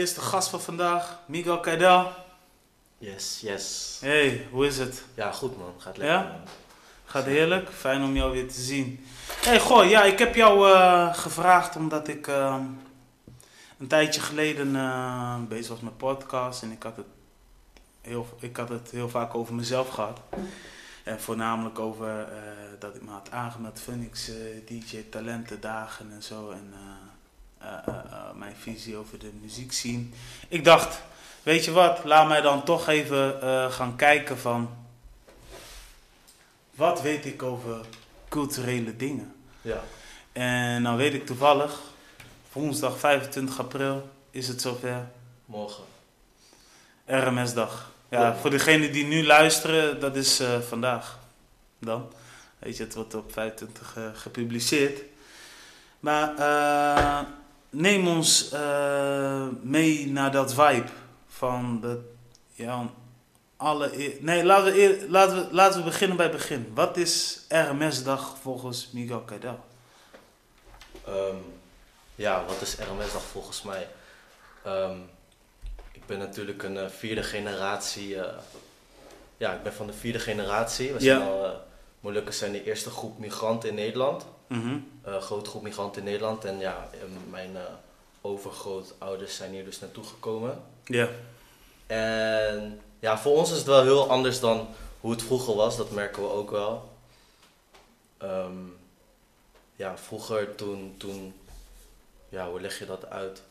allereerste gast van vandaag, Miguel Kaidel. Yes, yes. Hey, hoe is het? Ja, goed man. Gaat lekker Ja? man. Gaat heerlijk, fijn om jou weer te zien. Hey, goh, ja, ik heb jou eh, gevraagd omdat ik eh, een tijdje geleden eh, bezig was met podcast en ik had, het heel, ik had het heel vaak over mezelf gehad. En voornamelijk over eh, dat ik me had aangemeld Phoenix DJ Talentendagen en zo. En mijn visie over de muziek zien. Ik dacht, weet je wat, laat mij dan toch even eh, gaan kijken van... Wat weet ik over culturele dingen? Ja. En dan weet ik toevallig, woensdag 25 april is het zover, Morgen. RMS-dag. Ja, Ja. voor degenen die nu luisteren, dat is eh, vandaag. Dan. Weet je, het wordt op 25 eh, gepubliceerd. Maar eh, neem ons eh, mee naar dat vibe van de, ja, alle, nee, laten we, laten, we, laten we beginnen bij het begin. Wat is RMS-dag volgens Miguel Kaidel? Ehm, ja, wat is RMS-dag volgens mij? Ehm, ik ben natuurlijk een eh, vierde generatie. eh, ja, ik ben van de vierde generatie. We Ja. zijn al, eh, Molukkers zijn de eerste groep migranten in Nederland. Een grote groep migranten in Nederland. En ja, mijn eh, overgrootouders zijn hier dus naartoe gekomen. Ja. En ja, voor ons is het wel heel anders dan hoe het vroeger was, dat merken we ook wel. Ehm, ja, vroeger toen, toen, ja, hoe leg je dat uit?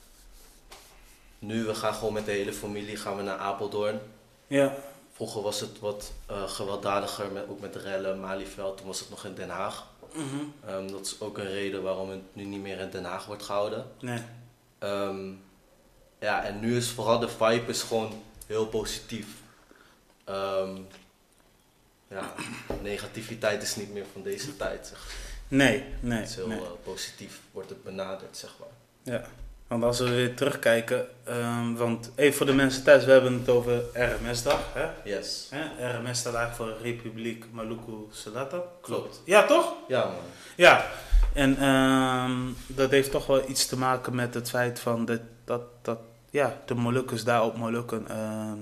Nu, we gaan gewoon met de hele familie gaan we naar Apeldoorn. Ja. Vroeger was het wat eh, gewelddadiger, met, ook met rellen, Malieveld, toen was het nog in Den Haag. Mhm. Ehm, dat is ook een reden waarom het nu niet meer in Den Haag wordt gehouden. Nee. Ehm, ja, en nu is vooral de vibe is gewoon heel positief. Ehm, ja, negativiteit is niet meer van deze tijd. Zeg. Nee, nee. Het is heel nee. eh, positief, wordt het benaderd, zeg maar. Ja. Want als we weer terugkijken, ehm, want even voor de mensen thuis, we hebben het over RMS-dag. Hè? Yes. Hè? RMS staat eigenlijk voor Republiek Maluku Selatan. Klopt. Ja, toch? Ja, man. Ja. En ehm, dat heeft toch wel iets te maken met het feit van dat, dat, dat ja, de Molukkers daar op Molukken ehm,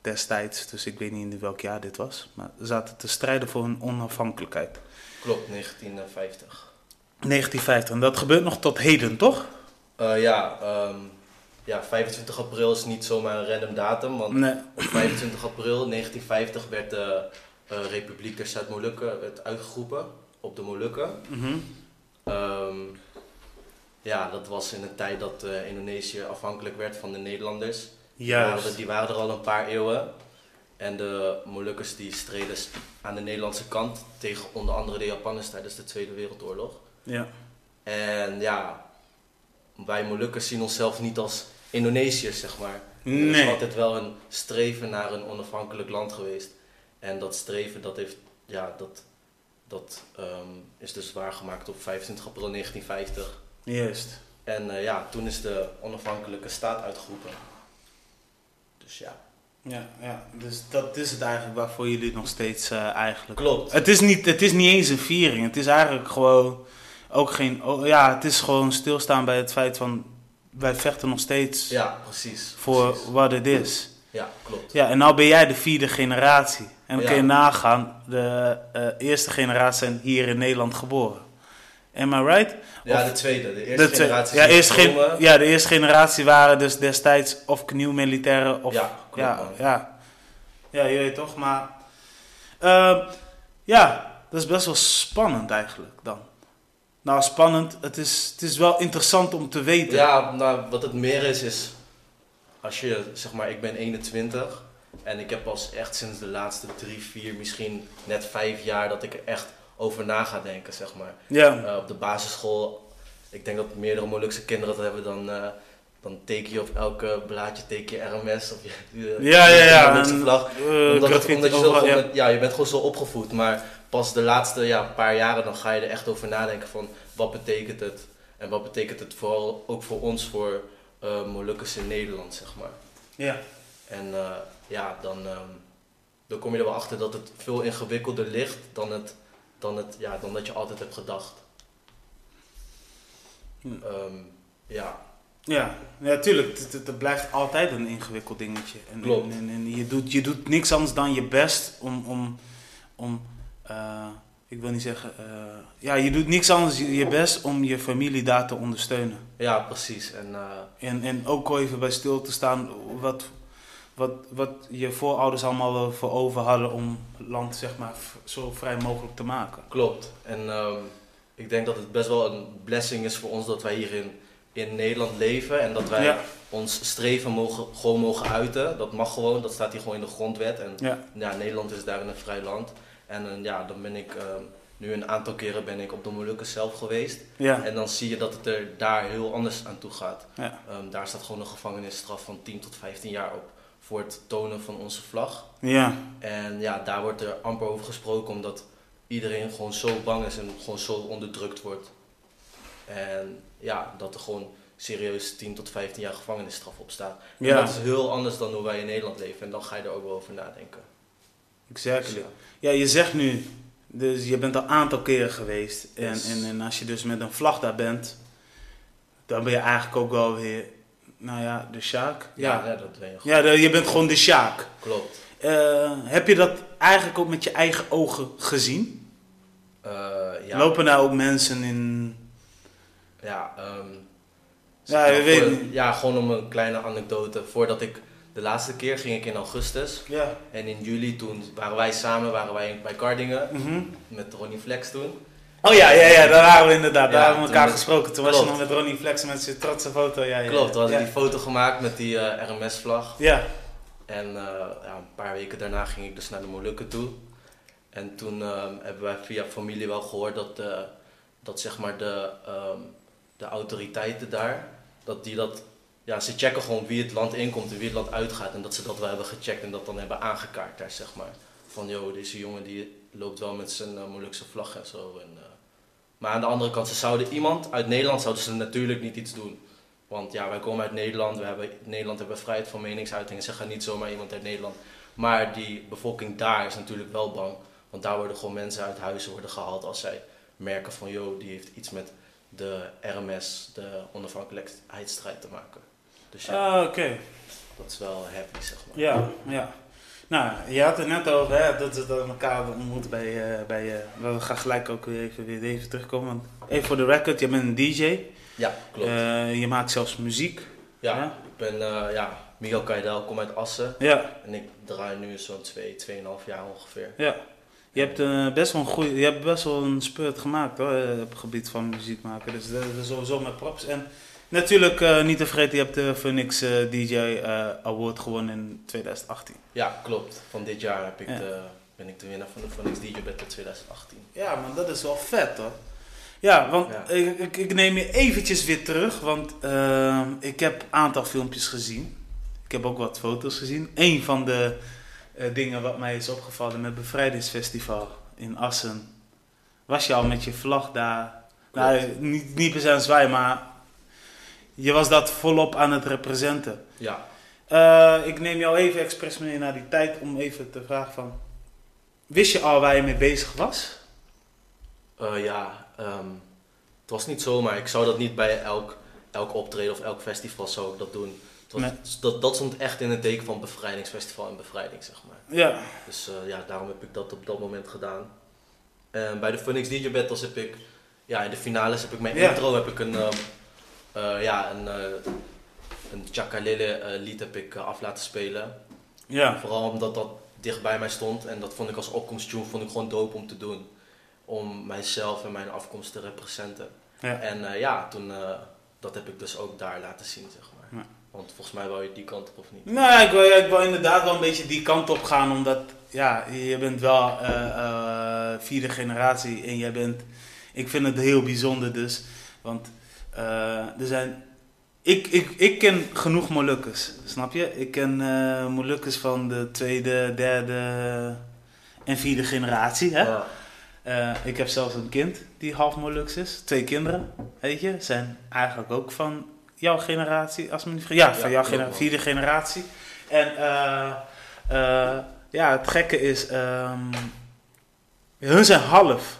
destijds, dus ik weet niet in welk jaar dit was, maar zaten te strijden voor hun onafhankelijkheid. Klopt, 1950. 1950. En dat gebeurt nog tot heden, toch? Eh, ja, ehm, ja, 25 april is niet zomaar een random datum, want Nee. op 25 april 1950 werd de eh, Republiek der Zuid-Molukken uitgeroepen op de Molukken. Mhm. Ehm, ja, dat was in een tijd dat eh, Indonesië afhankelijk werd van de Nederlanders. Die waren, er- Juist. die waren er al een paar eeuwen. En de Molukkers die streden aan de Nederlandse kant tegen onder andere de Japanners tijdens de Tweede Wereldoorlog. Ja. En ja, wij Molukkers zien onszelf niet als Indonesiërs, zeg maar. Er is Nee. altijd wel een streven naar een onafhankelijk land geweest. En dat streven, dat heeft, ja, dat, dat ehm, is dus waargemaakt op 25 april 1950. Juist. En eh, ja, toen is de onafhankelijke staat uitgeroepen. Dus ja. Ja, ja, dus dat is het eigenlijk waarvoor jullie nog steeds eh, eigenlijk... Klopt. Het is, niet, het is niet eens een viering. Het is eigenlijk gewoon ook geen... oh, ja, het is gewoon stilstaan bij het feit van... Wij vechten nog steeds Ja, precies. voor precies. wat het is. Ja, klopt. Ja, en nou ben jij de vierde generatie. En dan Ja. kun je nagaan, de eh, eerste generatie zijn hier in Nederland geboren. Am I right? Ja, Of- de tweede. De eerste De generatie ja, eerst gen- ja, de eerste generatie waren dus destijds of nieuw militairen of... Ja, klopt, ja, ja. Ja, je weet toch, maar... ehm, ja, dat is best wel spannend eigenlijk dan. Nou, spannend. Het is, het is wel interessant om te weten. Ja, nou, wat het meer is, is als je, zeg maar, ik ben 21 en ik heb pas echt sinds de laatste drie, vier, misschien net vijf jaar dat ik er echt over na ga denken, zeg maar. Ja, Eh, op de basisschool, ik denk dat meerdere Molukse kinderen dat hebben, dan, eh, dan teken je op elke blaadje teken je RMS of je, je, ja, ja. ja. Molukse vlag. eh, Omdat, het- graffiti omdat je zo ja. ja, je bent gewoon zo opgevoed, maar pas de laatste ja, paar jaren dan ga je er echt over nadenken van wat betekent het en wat betekent het vooral ook voor ons voor eh Molukkers in Nederland, zeg maar. Ja. En eh, ja, dan, ehm, dan kom je er wel achter dat het veel ingewikkelder ligt dan, het, dan, het, ja, dan dat je altijd hebt gedacht. Hm. Ehm, ja, Ja, ja tuurlijk. Het, het, het blijft altijd een ingewikkeld dingetje. En, Klopt. En, en, en je, doet, je doet niks anders dan je best om... om, om eh, ik wil niet zeggen... eh, ja, je doet niks anders je, je best om je familie daar te ondersteunen. Ja, precies. En eh, En, en ook even bij stil te staan wat, wat, wat je voorouders allemaal voor over hadden om land zeg maar zo vrij mogelijk te maken. klopt. En ehm, ik denk dat het best wel een blessing is voor ons dat wij hier in, in Nederland leven. En dat wij Ja. ons streven mogen, gewoon mogen uiten. Dat mag gewoon, dat staat hier gewoon in de grondwet. En Ja, ja, Nederland is daarin een vrij land. En eh, ja, dan ben ik ehm, nu een aantal keren ben ik op de Molukken zelf geweest. ja, En dan zie je dat het er daar heel anders aan toe gaat. ja, Ehm, daar staat gewoon een gevangenisstraf van 10 tot 15 jaar op voor het tonen van onze vlag. ja, En ja, daar wordt er amper over gesproken omdat iedereen gewoon zo bang is en gewoon zo onderdrukt wordt. En ja, dat er gewoon serieus 10 tot 15 jaar gevangenisstraf op staat. En ja, dat is heel anders dan hoe wij in Nederland leven en dan ga je er ook wel over nadenken. Exactly. ja. Je zegt nu, dus je bent al een aantal keren geweest. En, Yes. en, en als je dus met een vlag daar bent, dan ben je eigenlijk ook wel weer, nou ja, de Sjaak. Ja, dat ben je ja je bent gewoon de Sjaak. Klopt. Eh, heb je dat eigenlijk ook met je eigen ogen gezien? Eh, ja, Lopen daar ook mensen in... Ja, ehm, Ja, je weet voor- ja, gewoon om een kleine anekdote. Voordat ik de laatste keer ging ik in augustus. Ja. En in juli toen waren wij samen waren wij bij Kardingen Mhm. met Ronnie Flex toen. Oh ja, ja, ja, daar waren we inderdaad. Ja, daar hebben we elkaar gesproken. Toen was je nog met Ronnie Flex met zijn trotse foto. Ja, ja, Klopt, we hadden die foto gemaakt met die eh, RMS-vlag. Ja, En eh, ja, een paar weken daarna ging ik dus naar de Molukken toe. En toen ehm, hebben wij via familie wel gehoord dat, dat zeg maar de, ehm, de autoriteiten daar, dat die dat, ja, ze checken gewoon wie het land inkomt en wie het land uitgaat. En dat ze dat wel hebben gecheckt en dat dan hebben aangekaart daar, zeg maar. Van, joh, deze jongen die loopt wel met zijn uh, vlag en zo. En, eh, maar aan de andere kant, ze zouden iemand uit Nederland zouden ze natuurlijk niet iets doen. Want ja, wij komen uit Nederland, we hebben, Nederland hebben vrijheid van meningsuiting en ze gaan niet zomaar iemand uit Nederland. Maar die bevolking daar is natuurlijk wel bang. Want daar worden gewoon mensen uit huizen worden gehaald als zij merken van, joh, die heeft iets met de RMS, de onafhankelijkheidsstrijd te maken. Dus ja, Ah, oké. dat is wel happy, zeg maar. Ja, ja. Nou, je had het net over hè, dat we elkaar ontmoeten bij... eh bij eh, we gaan gelijk ook weer even, weer even terugkomen. Want even voor de record, je bent een DJ. Ja, klopt. Eh, je maakt zelfs muziek. ja, ik ben, ja, Miguel Kaidel, kom uit Assen. Ja, En ik draai nu zo'n 2, 2,5 jaar ongeveer. ja. Je hebt best wel een goeie, je hebt best wel een spurt gemaakt hoor, op het gebied van muziek maken. Dus dat is sowieso met props. En natuurlijk eh, niet te vergeten, je hebt de Phoenix eh, DJ eh, Award gewonnen in 2018. Ja, klopt. Van dit jaar heb ik Ja. de, ben ik de winnaar van de Phoenix DJ Battle 2018. Ja, man, dat is wel vet hoor. Ja, want Ja. Ik, ik, ik neem je eventjes weer terug, want ik heb een aantal filmpjes gezien. Ik heb ook wat foto's gezien. Eén van de dingen wat mij is opgevallen met Bevrijdingsfestival in Assen. Was je al met je vlag daar? Nou, niet, niet per se aan het zwaaien, maar je was dat volop aan het representen. Ja, Eh, ik neem jou even expres mee naar die tijd om even te vragen van... Wist je al waar je mee bezig was? Eh, ja ehm, het was niet zo, maar ik zou dat niet bij elk, elk optreden of elk festival zou ik dat doen. Het was, Nee. dat, dat stond echt in het teken van bevrijdingsfestival en bevrijding, zeg maar. Ja. Dus eh, ja, daarom heb ik dat op dat moment gedaan. En bij de Phoenix DJ Battles heb ik, ja, in de finales heb ik mijn Ja. intro, heb ik een, ehm, eh, ja, een, uh, een Chakalele eh, lied heb ik eh, af laten spelen. Ja. Vooral omdat dat dicht bij mij stond en dat vond ik als opkomsttune vond ik gewoon dope om te doen. Om mijzelf en mijn afkomst te representen. Ja. En eh, ja, toen, eh, dat heb ik dus ook daar laten zien, zeg maar. Ja. Want volgens mij wou je die kant op of niet? Nou, ik wil, ik wil inderdaad wel een beetje die kant op gaan, omdat ja, je bent wel eh, eh, vierde generatie en jij bent, ik vind het heel bijzonder dus, want eh, er zijn, ik, ik, ik ken genoeg Molukkers, snap je? Ik ken eh Molukkers van de tweede, derde en vierde generatie, hè? Ja. Eh, ik heb zelfs een kind die half Moluks is. Twee kinderen, weet je. Zijn eigenlijk ook van jouw generatie, als me niet. Ja, van jouw klopt, genera- vierde generatie. En eh, eh, ja, het gekke is, ehm, hun zijn half.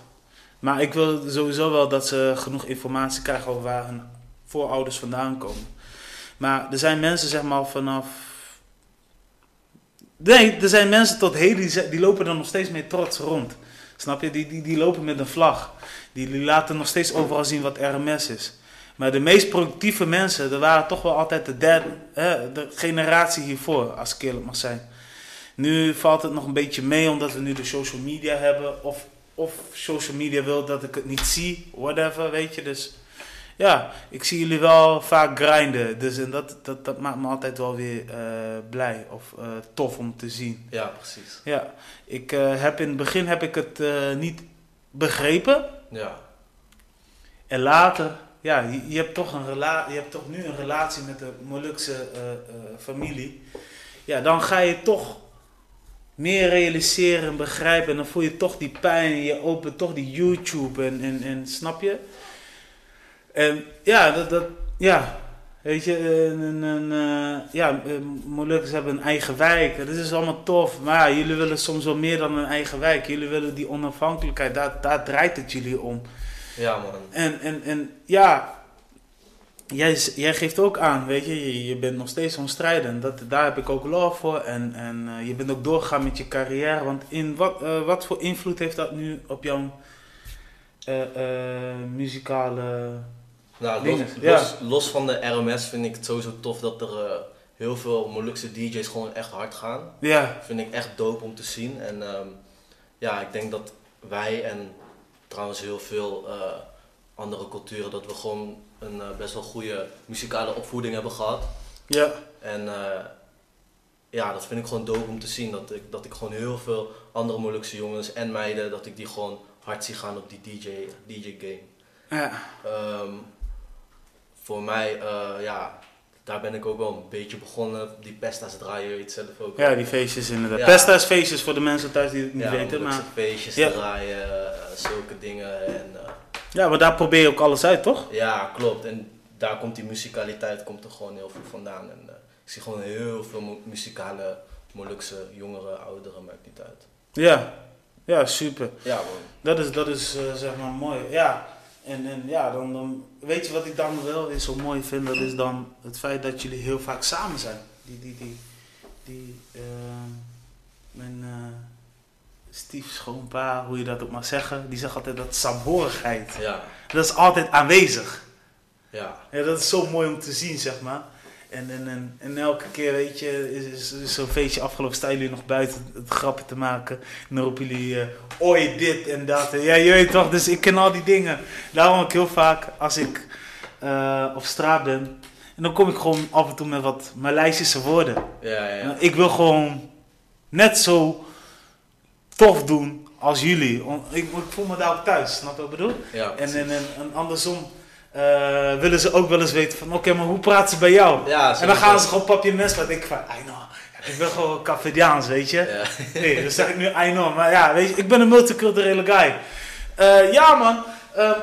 Maar ik wil sowieso wel dat ze genoeg informatie krijgen over waar hun voorouders vandaan komen. Maar er zijn mensen, zeg maar, vanaf. Nee, er zijn mensen tot heden die, lopen er nog steeds mee trots rond. Snap je? Die, die, die lopen met een vlag. Die, die laten nog steeds overal zien wat RMS is. Maar de meest productieve mensen, dat waren toch wel altijd de derde, hè, de generatie hiervoor, als ik eerlijk mag zijn. Nu valt het nog een beetje mee omdat we nu de social media hebben. Of, of social media wil dat ik het niet zie, whatever, weet je. Dus ja, ik zie jullie wel vaak grinden. Dus en dat, dat, dat maakt me altijd wel weer eh, blij of eh, tof om te zien. Ja, precies. Ja, ik eh, heb in het begin heb ik het niet begrepen. Ja, En later, ja, je, je hebt toch een rela je hebt toch nu een relatie met de Molukse familie. Ja, dan ga je toch meer realiseren en begrijpen. En dan voel je toch die pijn. En je opent toch die YouTube en, en, en snap je? En ja, dat, dat ja. Weet je, een, een, een, eh, ja, eh, Molukkers hebben een eigen wijk. Dat is allemaal tof. Maar ja, jullie willen soms wel meer dan een eigen wijk. Jullie willen die onafhankelijkheid. Daar, daar draait het jullie om. ja man. En, en, en ja, jij, jij geeft ook aan, weet je, je, je bent nog steeds onstrijdend. Dat, daar heb ik ook love voor. En, en eh, je bent ook doorgegaan met je carrière. Want in wat, eh, wat voor invloed heeft dat nu op jouw eh, muzikale... Nou, los, van de RMS vind ik het sowieso tof dat er heel veel Molukse DJ's gewoon echt hard gaan. Ja, vind ik echt dope om te zien. En ehm, ja, ik denk dat wij en trouwens heel veel andere culturen, dat we gewoon een eh, best wel goede muzikale opvoeding hebben gehad. ja, En eh, ja, dat vind ik gewoon dope om te zien. Dat ik, dat ik gewoon heel veel andere Molukse jongens en meiden, dat ik die gewoon hard zie gaan op die DJ, DJ game. ja, Ehm, voor mij, eh, ja, daar ben ik ook wel een beetje begonnen. Die pesta's draaien, je weet zelf ook. ja, die feestjes inderdaad. Ja. Pesta is feestjes voor de mensen thuis die het niet ja, weten. Maar, feestjes Ja. draaien, zulke dingen. En, ja, maar daar probeer je ook alles uit, toch? ja, klopt. En daar komt die muzikaliteit komt er gewoon heel veel vandaan. En, eh, ik zie gewoon heel veel mu- muzikale Molukse jongeren, ouderen, maakt niet uit. Ja, ja, super. Ja, man. Dat is, dat is eh, zeg maar mooi. Ja, en, en ja, dan, dan weet je wat ik dan wel weer zo mooi vind, dat is dan het feit dat jullie heel vaak samen zijn. Die, die, die, die, mijn eh stiefschoonpa, hoe je dat ook mag zeggen, die zegt altijd dat saamhorigheid, Ja, dat is altijd aanwezig. ja, Ja, dat is zo mooi om te zien, zeg maar. En, en, en, en elke keer, weet je, is, is, is zo'n feestje afgelopen, staan jullie nog buiten het grappen te maken. En dan roepen jullie, eh oi, dit en dat. Ja, je weet toch, dus ik ken al die dingen. Daarom ook heel vaak, als ik eh, op straat ben, en dan kom ik gewoon af en toe met wat Maleisische woorden. ja. ja. Ik wil gewoon net zo tof doen als jullie. Ik, ik voel me daar ook thuis, snap je wat ik bedoel? ja En, en, en, en andersom eh, willen ze ook wel eens weten van, oké, maar hoe praten ze bij jou? ja, en dan gaan ze gewoon papje en mes, denk ik van, I know, ik ben gewoon Cafediaans, weet je? Ja. Nee, dan zeg ik nu I know, maar ja, weet je, ik ben een multiculturele guy. Eh, ja man, ehm,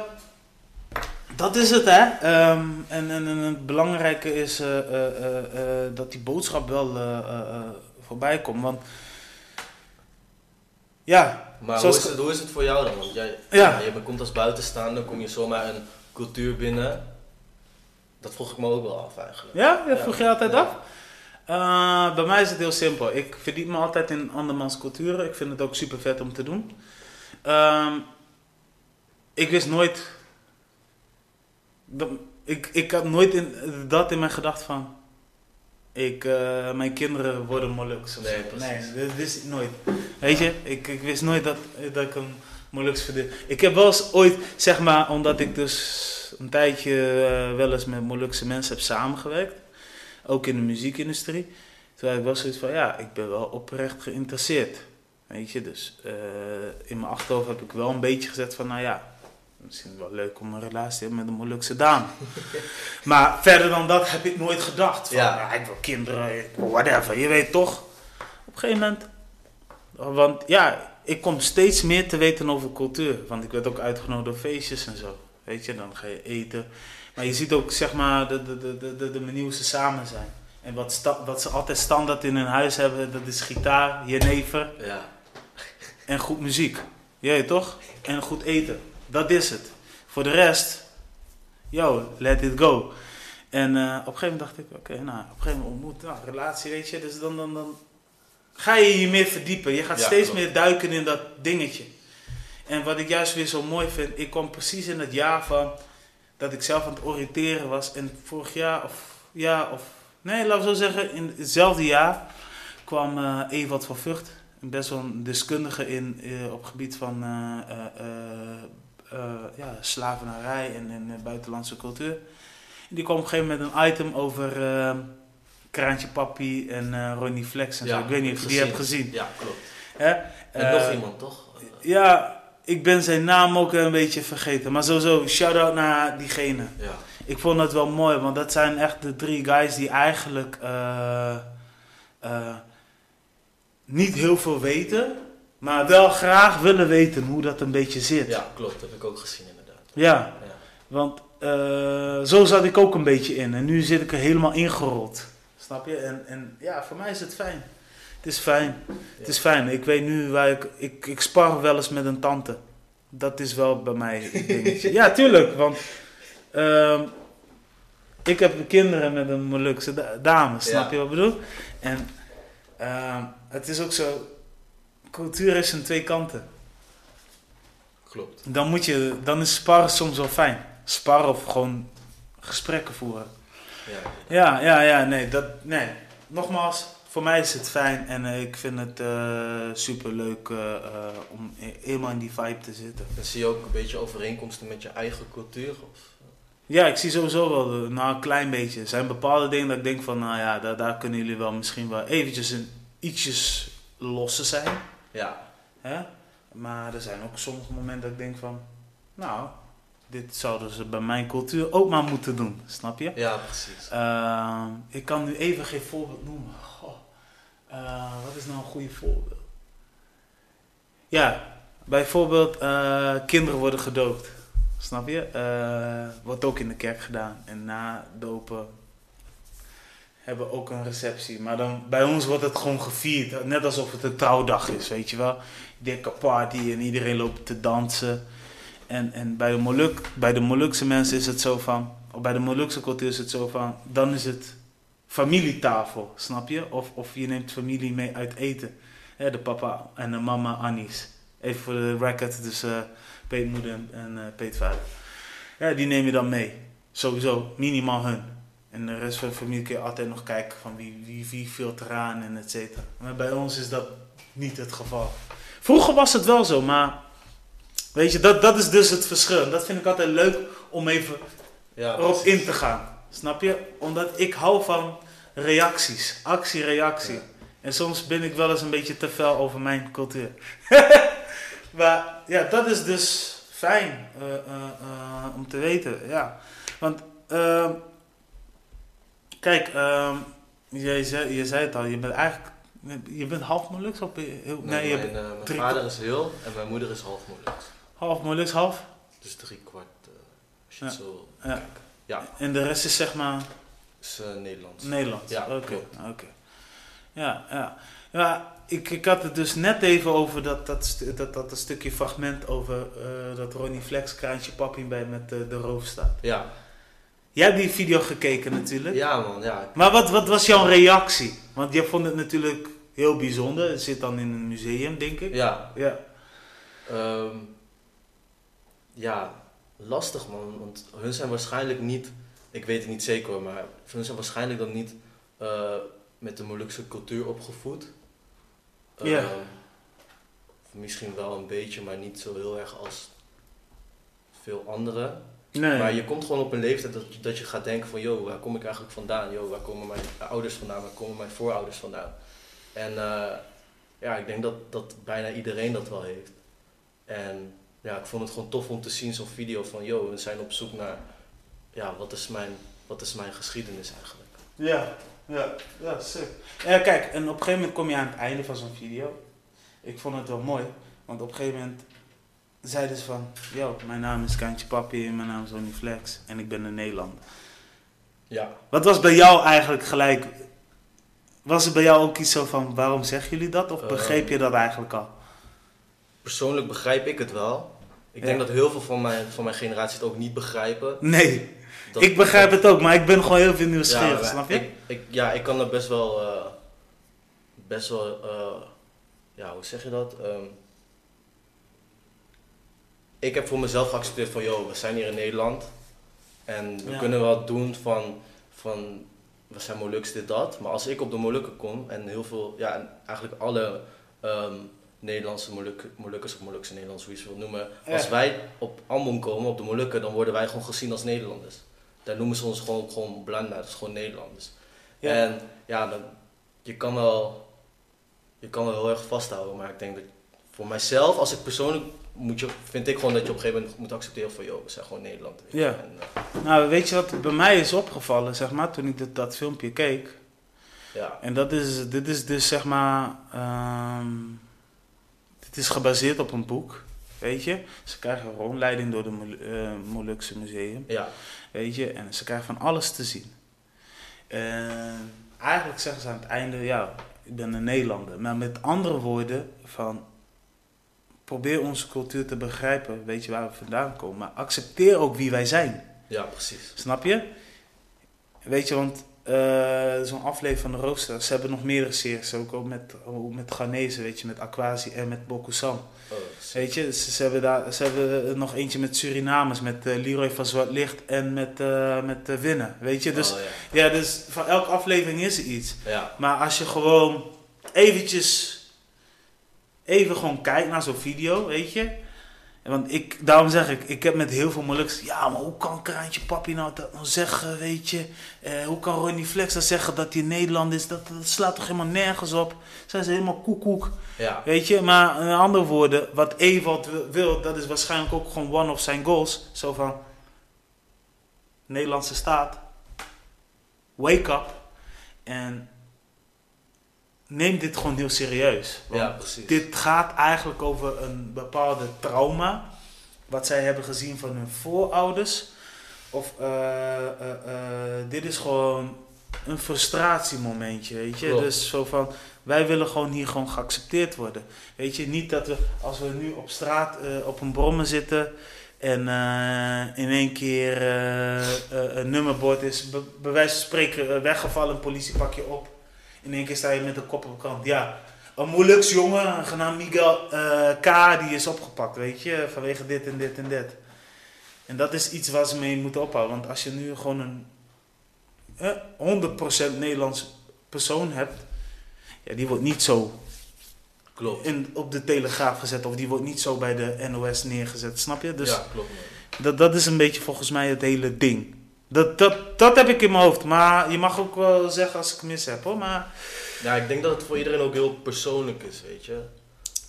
dat is het hè. Ehm, en, en, en het belangrijke is eh, dat die boodschap wel voorbij komt, want ja, Maar Zoals- hoe, is het, hoe is het voor jou dan? Want jij, Ja. je komt als buitenstaander, kom je zomaar een cultuur binnen. Dat vroeg ik me ook wel af eigenlijk. ja, dat Ja. vroeg je altijd af? Eh, bij mij is het heel simpel. Ik verdiep me altijd in andermans culturen. Ik vind het ook super vet om te doen. Ehm, ik wist nooit. dat- ik, ik had nooit in, dat in mijn gedachten van. Ik, eh, mijn kinderen worden Moluks. of Nee, precies. nee, dat wist ik nooit. Weet je, ik, ik wist nooit dat, dat ik een Moluks verdien. Ik heb wel eens ooit, zeg maar, omdat ik dus een tijdje eh, wel eens met Molukse mensen heb samengewerkt. Ook in de muziekindustrie. Toen had ik wel zoiets van, ja, ik ben wel oprecht geïnteresseerd. Weet je, dus eh, in mijn achterhoofd heb ik wel een beetje gezet van, nou ja, misschien wel leuk om een relatie te hebben met een Molukse dame. maar verder dan dat heb ik nooit gedacht. Van, Ja. ja. ik wil kinderen, whatever. Je weet toch, op een gegeven moment. Want ja, ik kom steeds meer te weten over cultuur. Want ik werd ook uitgenodigd door feestjes en zo. Weet je, dan ga je eten. Maar je ziet ook, zeg maar, de, de, de, de, de, de manier hoe ze samen zijn. En wat, sta, wat ze altijd standaard in hun huis hebben, dat is gitaar, jenever Ja, en goed muziek. Jij toch? En goed eten. Dat is het. Voor de rest, yo, let it go. En eh, op een gegeven moment dacht ik, oké, nou, op een gegeven moment ontmoet, nou, relatie, weet je. Dus dan, dan, dan ga je je meer verdiepen. Je gaat Ja, steeds klopt. meer duiken in dat dingetje. En wat ik juist weer zo mooi vind, ik kwam precies in het jaar van dat ik zelf aan het oriënteren was. En vorig jaar, of ja, of nee, laten we zo zeggen, in hetzelfde jaar kwam eh Ewald van Vught, best wel een deskundige in, eh, op het gebied van ja, slavernarij en, en eh, buitenlandse cultuur. En die kwam op een gegeven moment een item over eh, Kraantje Papi en eh, Ronnie Flex en zo. Ik weet niet of je die hebt gezien. Ja, klopt. Hè? En Eh, nog iemand, toch? Ja, ik ben zijn naam ook een beetje vergeten. Maar sowieso, shout-out naar diegene. Ja. Ik vond het wel mooi, want dat zijn echt de drie guys die eigenlijk eh, eh, niet heel veel weten, maar wel graag willen weten hoe dat een beetje zit. ja, klopt. Dat heb ik ook gezien inderdaad. Ja, Ja. want eh, zo zat ik ook een beetje in en nu zit ik er helemaal ingerold. Snap je? En, en ja, voor mij is het fijn. Het is fijn. Het is fijn. Ik weet nu waar ik, ik... Ik spar wel eens met een tante. Dat is wel bij mij een dingetje. ja, tuurlijk. Want ehm, ik heb kinderen met een Molukse da- dame. Snap Ja. je wat ik bedoel? En ehm, het is ook zo... Cultuur is aan twee kanten. Klopt. Dan moet je... Dan is sparren soms wel fijn. Sparren of gewoon gesprekken voeren. Ja. Ja, ja, ja, nee, dat, nee. Nogmaals, voor mij is het fijn en eh, ik vind het super leuk om he- helemaal in die vibe te zitten. En zie je ook een beetje overeenkomsten met je eigen cultuur? Of? Ja, ik zie sowieso wel, eh, nou een klein beetje. Er zijn bepaalde dingen dat ik denk van, nou ja, daar, daar kunnen jullie wel misschien wel eventjes een, ietsjes losser zijn. Ja. Hè? Maar er zijn ook sommige momenten dat ik denk van, nou, dit zouden ze bij mijn cultuur ook maar moeten doen, snap je? Ja, precies. Ehm, ik kan nu even geen voorbeeld noemen. Goh. Eh, wat is nou een goede voorbeeld? Ja, bijvoorbeeld eh, kinderen worden gedoopt. Snap je? Eh, wordt ook in de kerk gedaan. En na dopen hebben ook een receptie. Maar dan, bij ons wordt het gewoon gevierd. Net alsof het een trouwdag is, weet je wel. Dikke party en iedereen loopt te dansen. En, en bij, de Moluk, bij de Molukse mensen is het zo van, of bij de Molukse cultuur is het zo van, dan is het familietafel, snap je? Of, of je neemt familie mee uit eten. De papa en de mama Annies. Even voor de record, dus eh peetmoeder en, eh, peetvader. Ja, die neem je dan mee. Sowieso, minimaal hun. En de rest van de familie kun je altijd nog kijken van wie, wie, wie vult eraan en et cetera. Maar bij ons is dat niet het geval. Vroeger was het wel zo, maar weet je, dat, dat is dus het verschil. En dat vind ik altijd leuk om even Ja, erop precies. in te gaan. Snap je? Omdat ik hou van reacties. Actie, reactie. Ja. En soms ben ik wel eens een beetje te fel over mijn cultuur. maar ja, dat is dus fijn eh, eh, eh, om te weten. Ja. Want, ehm, kijk, ehm, jij zei, je zei het al, je bent eigenlijk, je bent half ben je heel, nee, Nee, je mijn, eh, mijn vader is heel en mijn moeder is half Molux. half Moluks, half. Dus drie kwart, als je het Ja. zo Ja. Ja, En de rest is zeg maar is eh, Nederlands. Nederlands. Ja, oké. oké. Ja, ja. Ja, ik, ik had het dus net even over dat, dat, dat, dat, dat stukje fragment over dat Ronnie Flex kraantje papi bij met de roof staat. Ja. Jij hebt die video gekeken natuurlijk. ja, man, ja. Maar wat, wat was jouw reactie? Want je vond het natuurlijk heel bijzonder. Het zit dan in een museum, denk ik. Ja, Ja. Ehm, ja, lastig man, want hun zijn waarschijnlijk niet, ik weet het niet zeker hoor, maar hun zijn waarschijnlijk dan niet eh, met de Molukse cultuur opgevoed. Ja. Ehm, misschien wel een beetje, maar niet zo heel erg als veel anderen. Nee. Maar je komt gewoon op een leeftijd dat, je- dat je gaat denken van, joh, waar kom ik eigenlijk vandaan? Joh, waar komen mijn ouders vandaan? Waar komen mijn voorouders vandaan? En eh, ja, ik denk dat, dat bijna iedereen dat wel heeft. En ja, ik vond het gewoon tof om te zien zo'n video van, joh, we zijn op zoek naar, ja, wat is mijn, wat is mijn geschiedenis eigenlijk? Ja, ja, ja, sick. Ja, kijk, en op een gegeven moment kom je aan het einde van zo'n video. Ik vond het wel mooi, want op een gegeven moment zeiden ze van, yo, mijn naam is Kantje Papi en mijn naam is Ronnie Flex en ik ben een Nederlander. Ja, Wat was bij jou eigenlijk gelijk, was het bij jou ook iets zo van, waarom zeggen jullie dat? Of begreep je dat eigenlijk al? persoonlijk begrijp ik het wel. Ik Ja. denk dat heel veel van mijn, van mijn generatie het ook niet begrijpen. Nee. dat- ik begrijp het ook, maar ik ben gewoon heel veel nieuwsgierig, snap je? Ik, ik, ja, ik kan er best wel, eh, best wel, eh, ja, hoe zeg je dat? Ehm, ik heb voor mezelf geaccepteerd van, joh, we zijn hier in Nederland en we Ja. kunnen wel doen van, van, we zijn Moluks, dit, dat. Maar als ik op de Molukken kom en heel veel, ja, en eigenlijk alle ehm, Nederlandse Moluk, Molukkers of Molukse Nederlanders, hoe je ze wil noemen. Ja. Als wij op Ambon komen, op de Molukken, dan worden wij gewoon gezien als Nederlanders. Daar noemen ze ons gewoon, gewoon Blanda, dat is gewoon Nederlanders. Ja. En ja, dan, je, kan wel, je kan wel heel erg vasthouden, maar ik denk dat voor mijzelf, als ik persoonlijk, moet je, vind ik gewoon dat je op een gegeven moment moet accepteren van, joh, we zijn gewoon Nederland. Ja. Eh, Nou, weet je wat bij mij is opgevallen, zeg maar, toen ik dit, dat filmpje keek? ja, En dat is, dit is dus, zeg maar, ehm, dit is gebaseerd op een boek, weet je? Ze krijgen een rondleiding door de Mol- eh, Molukse Museum, ja, weet je? En ze krijgen van alles te zien. En eigenlijk zeggen ze aan het einde, ja, ik ben een Nederlander. Maar met andere woorden, van, probeer onze cultuur te begrijpen, weet je waar we vandaan komen. Maar accepteer ook wie wij zijn. ja, precies. Snap je? Weet je, want eh, zo'n aflevering van de Rooster, ze hebben nog meerdere series, ook, ook met, ook met Ghanese, weet je, met Aquasi en met Bokusam. Oh, Weet je, ze, ze hebben daar, ze hebben er nog eentje met Surinamers, met eh, Leroy van Zwart Licht en met, eh met Winnen, weet je. Dus oh, ja. ja, dus van elke aflevering is er iets. ja, Maar als je gewoon eventjes, even gewoon kijkt naar zo'n video, weet je. Want ik, daarom zeg ik, ik heb met heel veel Moluks, ja, maar hoe kan Kraantje Papi nou dat nou zeggen, weet je. Eh, hoe kan Ronnie Flex dat zeggen dat hij Nederland is, dat, dat slaat toch helemaal nergens op. Zijn ze helemaal koekoek, ja, weet je. Maar in andere woorden, wat Ewald wil, dat is waarschijnlijk ook gewoon one of zijn goals. Zo van, Nederlandse staat, wake up en neem dit gewoon heel serieus. Want ja, precies. dit gaat eigenlijk over een bepaalde trauma. Wat zij hebben gezien van hun voorouders. Of eh, eh, eh, dit is gewoon een frustratiemomentje, weet je. Klopt. Dus zo van, wij willen gewoon hier gewoon geaccepteerd worden. Weet je, niet dat we, als we nu op straat op een brommen zitten... En in één keer eh, een nummerbord is be- bij wijze van spreken weggevallen, een politie pak je op. In één keer sta je met een kop op de krant. Ja, een moeilijks jongen, genaamd Miguel eh, K, die is opgepakt, weet je, vanwege dit en dit en dit. En dat is iets waar ze mee moeten ophouden. Want als je nu gewoon een eh, 100% Nederlands persoon hebt, ja, die wordt niet zo Klopt. in, op de telegraaf gezet of die wordt niet zo bij de NOS neergezet, snap je? Dus ja, klopt. man. dat, dat is een beetje volgens mij het hele ding. Dat, dat, dat heb ik in mijn hoofd, maar je mag ook wel zeggen als ik mis heb hoor. Maar Ja, ik denk dat het voor iedereen ook heel persoonlijk is, weet je.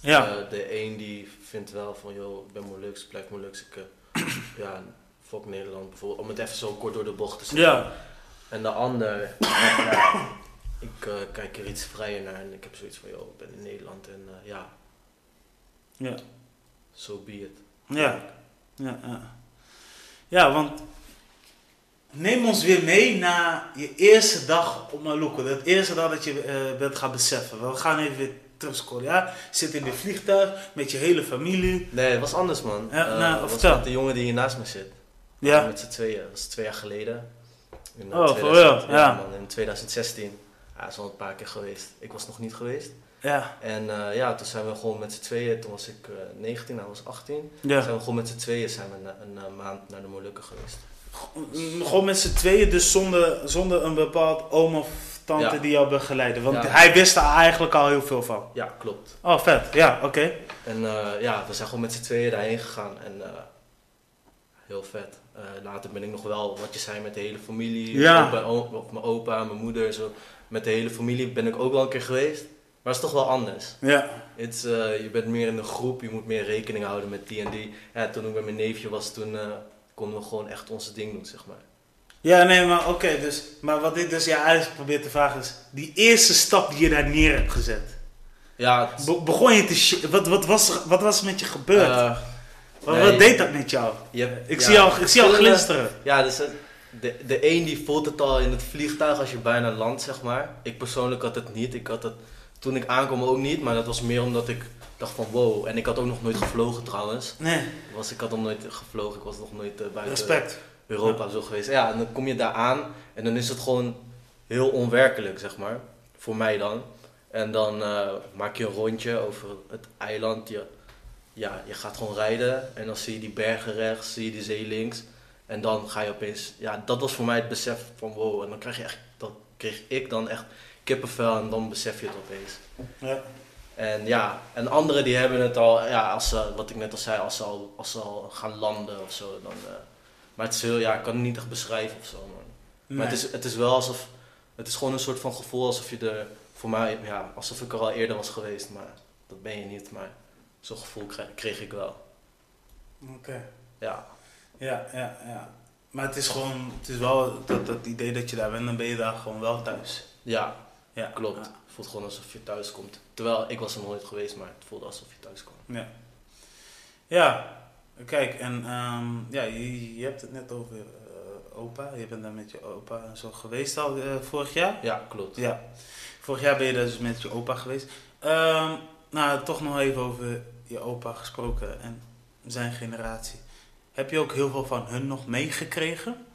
ja, Eh, de een die vindt wel van, joh, ik ben Moluks, ik blijf Moluks. Ik, ja, fuck Nederland bijvoorbeeld. Om het even zo kort door de bocht te zeggen. ja, En de ander, ja, ik eh, kijk er iets vrijer naar en ik heb zoiets van, joh, ik ben in Nederland en eh, ja, ja, so be it. ja, ja, ja. Ja, want neem ons weer mee naar je eerste dag op Maluku. Dat eerste dag dat je eh, bent gaan beseffen. We gaan even weer terugscrollen, ja. Je zit in dit vliegtuig met je hele familie. Nee, het was anders, man. Ja, Eh, nou, was met de jongen die hier naast me zit. Ja, Met z'n tweeën. Dat was twee jaar geleden. In, eh, Oh, for 2000 real? Ja. man, in 2016. Ja, is al een paar keer geweest. Ik was nog niet geweest. ja, En ja, toen zijn we gewoon met z'n tweeën, toen was ik eh 19, hij was 18. ja. Zijn we gewoon met z'n tweeën zijn we na- een, maand naar de Molukken geweest. Gewoon met z'n tweeën, dus zonder, zonder een bepaald oom of tante Ja. die jou begeleiden. Want Ja. hij wist er eigenlijk al heel veel van. Ja, klopt. Oh, vet. Ja, oké. En eh, ja, we zijn gewoon met z'n tweeën daarheen gegaan en eh, heel vet. Eh, later ben ik nog wel, wat je zei, met de hele familie. Ja. Opa, mijn opa, mijn moeder, zo. Met de hele familie ben ik ook wel een keer geweest. Maar het is toch wel anders. Ja. Eh, je bent meer in een groep, je moet meer rekening houden met die en die. Ja, toen ik met mijn neefje was, toen konden we gewoon echt onze ding doen, zeg maar. Ja, nee, maar oké. dus, maar wat ik dus ja, eigenlijk probeer te vragen is... Die eerste stap die je daar neer hebt gezet. Ja, het- Be- begon je te... Wat, wat, was, er- wat was er met je gebeurd? eh, wat, nee. wat deed dat met jou? hebt- Ik ja, zie jou, ik zie jou glinsteren. Ja, dus eh, de, de een die voelt het al in het vliegtuig als je bijna landt, zeg maar. Ik persoonlijk had het niet. Ik had het toen ik aankwam ook niet, maar dat was meer omdat ik dacht van wow. En ik had ook nog nooit gevlogen trouwens. Nee, Ik Was, ik had nog nooit gevlogen, ik was nog nooit eh, buiten, respect. Europa zo geweest. Ja, en dan kom je daar aan en dan is het gewoon heel onwerkelijk, zeg maar. Voor mij dan. En dan eh, maak je een rondje over het eiland. Je, ja, je gaat gewoon rijden en dan zie je die bergen rechts, zie je die zee links. En dan ga je opeens, ja, dat was voor mij het besef van wow. En dan krijg je echt, dat kreeg ik dan echt kippenvel en dan besef je het opeens. Ja. En ja, en anderen die hebben het al, ja, als ze, wat ik net al zei, als ze al, als ze al gaan landen of zo. Dan, eh, maar het is heel, ja, ik kan het niet echt beschrijven of zo, man. Maar het is, het is wel alsof, het is gewoon een soort van gevoel alsof je er, voor mij, ja, alsof ik er al eerder was geweest. Maar dat ben je niet, maar zo'n gevoel kreeg, kreeg ik wel. Oké. Ja, Ja, ja, ja. Maar het is gewoon, het is wel dat, dat idee dat je daar bent, dan ben je daar gewoon wel thuis. ja, Ja, klopt. Ja. Voelt gewoon alsof je thuis komt. Terwijl ik was er nooit geweest, maar het voelde alsof je thuis kwam. Ja. Ja, kijk, en ehm, ja, je, je hebt het net over eh, opa. Je bent daar met je opa en zo geweest al eh, vorig jaar. Ja, klopt. Ja, vorig jaar ben je dus met je opa geweest. Ehm, nou, toch nog even over je opa gesproken en zijn generatie. Heb je ook heel veel van hun nog meegekregen?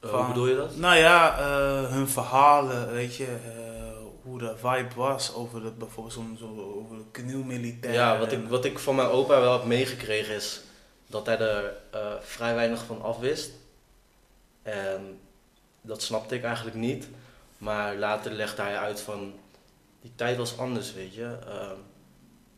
Eh, Van- hoe bedoel je dat? Nou ja, eh, hun verhalen, weet je, eh, hoe de vibe was over het, bijvoorbeeld zo'n zo, over de knielmilitair. Ja, wat ik, wat ik van mijn opa wel heb meegekregen is dat hij er eh, vrij weinig van afwist. En dat snapte ik eigenlijk niet. Maar later legde hij uit van, die tijd was anders, weet je. Ehm,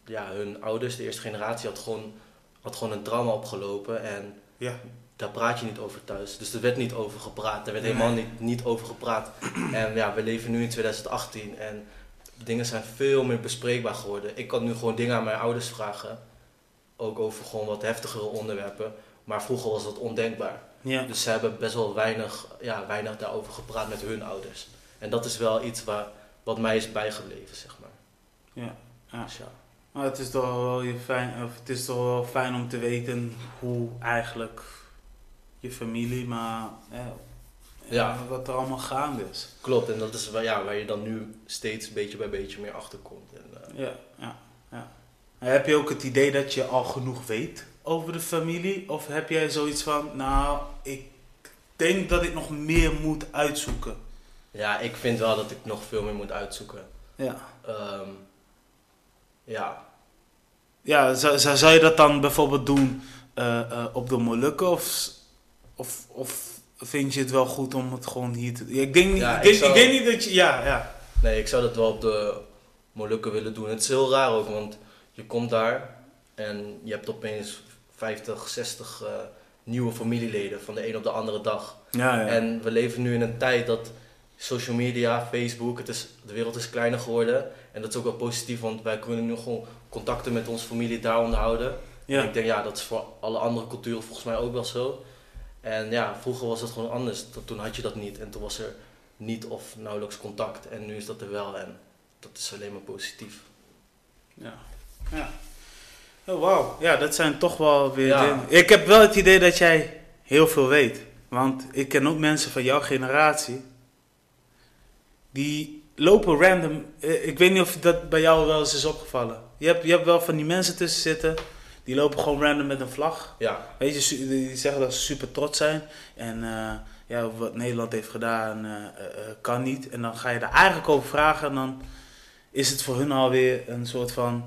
ja, hun ouders, de eerste generatie, had gewoon, had gewoon een trauma opgelopen. En Ja, daar praat je niet over thuis. Dus er werd niet over gepraat. Er werd helemaal niet, niet over gepraat. En ja, we leven nu in 2018 en dingen zijn veel meer bespreekbaar geworden. Ik kan nu gewoon dingen aan mijn ouders vragen. Ook over gewoon wat heftigere onderwerpen. Maar vroeger was dat ondenkbaar. ja. Dus ze hebben best wel weinig, ja, weinig daarover gepraat met hun ouders. En dat is wel iets waar, wat mij is bijgebleven, zeg maar. Ja, ja. Dus ja. Maar het is toch wel fijn, of het is toch wel fijn om te weten hoe eigenlijk je familie, maar eh, Ja. eh, wat er allemaal gaande is. Klopt, en dat is waar, ja, waar je dan nu steeds beetje bij beetje meer achter komt. Eh, Ja, ja, ja. En Heb je ook het idee dat je al genoeg weet over de familie? Of heb jij zoiets van, nou, ik denk dat ik nog meer moet uitzoeken? ja, ik vind wel dat ik nog veel meer moet uitzoeken. Ja. Ehm, ja, Ja, zou, zou, je dat dan bijvoorbeeld doen eh, eh, op de Molukken? Of, of, of vind je het wel goed om het gewoon hier te doen? Ik, denk, niet- Ja, ik, ik denk, zou- ik denk niet dat je... Ja, ja. nee, ik zou dat wel op de Molukken willen doen. Het is heel raar ook, want je komt daar en je hebt opeens 50, 60 eh, nieuwe familieleden van de een op de andere dag. Ja, ja. En we leven nu in een tijd dat social media, Facebook, het is, de wereld is kleiner geworden. En dat is ook wel positief, want wij kunnen nu gewoon contacten met onze familie daar onderhouden. En ja. ik denk, ja, dat is voor alle andere culturen volgens mij ook wel zo. En ja, vroeger was het gewoon anders. Dat- Toen had je dat niet en toen was er niet of nauwelijks contact. En nu is dat er wel en dat is alleen maar positief. Ja. ja. Oh, wauw. Ja, dat zijn toch wel weer Ja. dingen. Ik heb wel het idee dat jij heel veel weet. Want ik ken ook mensen van jouw generatie. Die lopen random. eh, Ik weet niet of dat bij jou wel eens is opgevallen. Je hebt, je hebt wel van die mensen tussen zitten. Die lopen gewoon random met een vlag. Ja, Weet je, die zeggen dat ze super trots zijn. En eh, ja, wat Nederland heeft gedaan eh, eh, kan niet. En dan ga je daar eigenlijk over vragen. En dan is het voor hun alweer een soort van...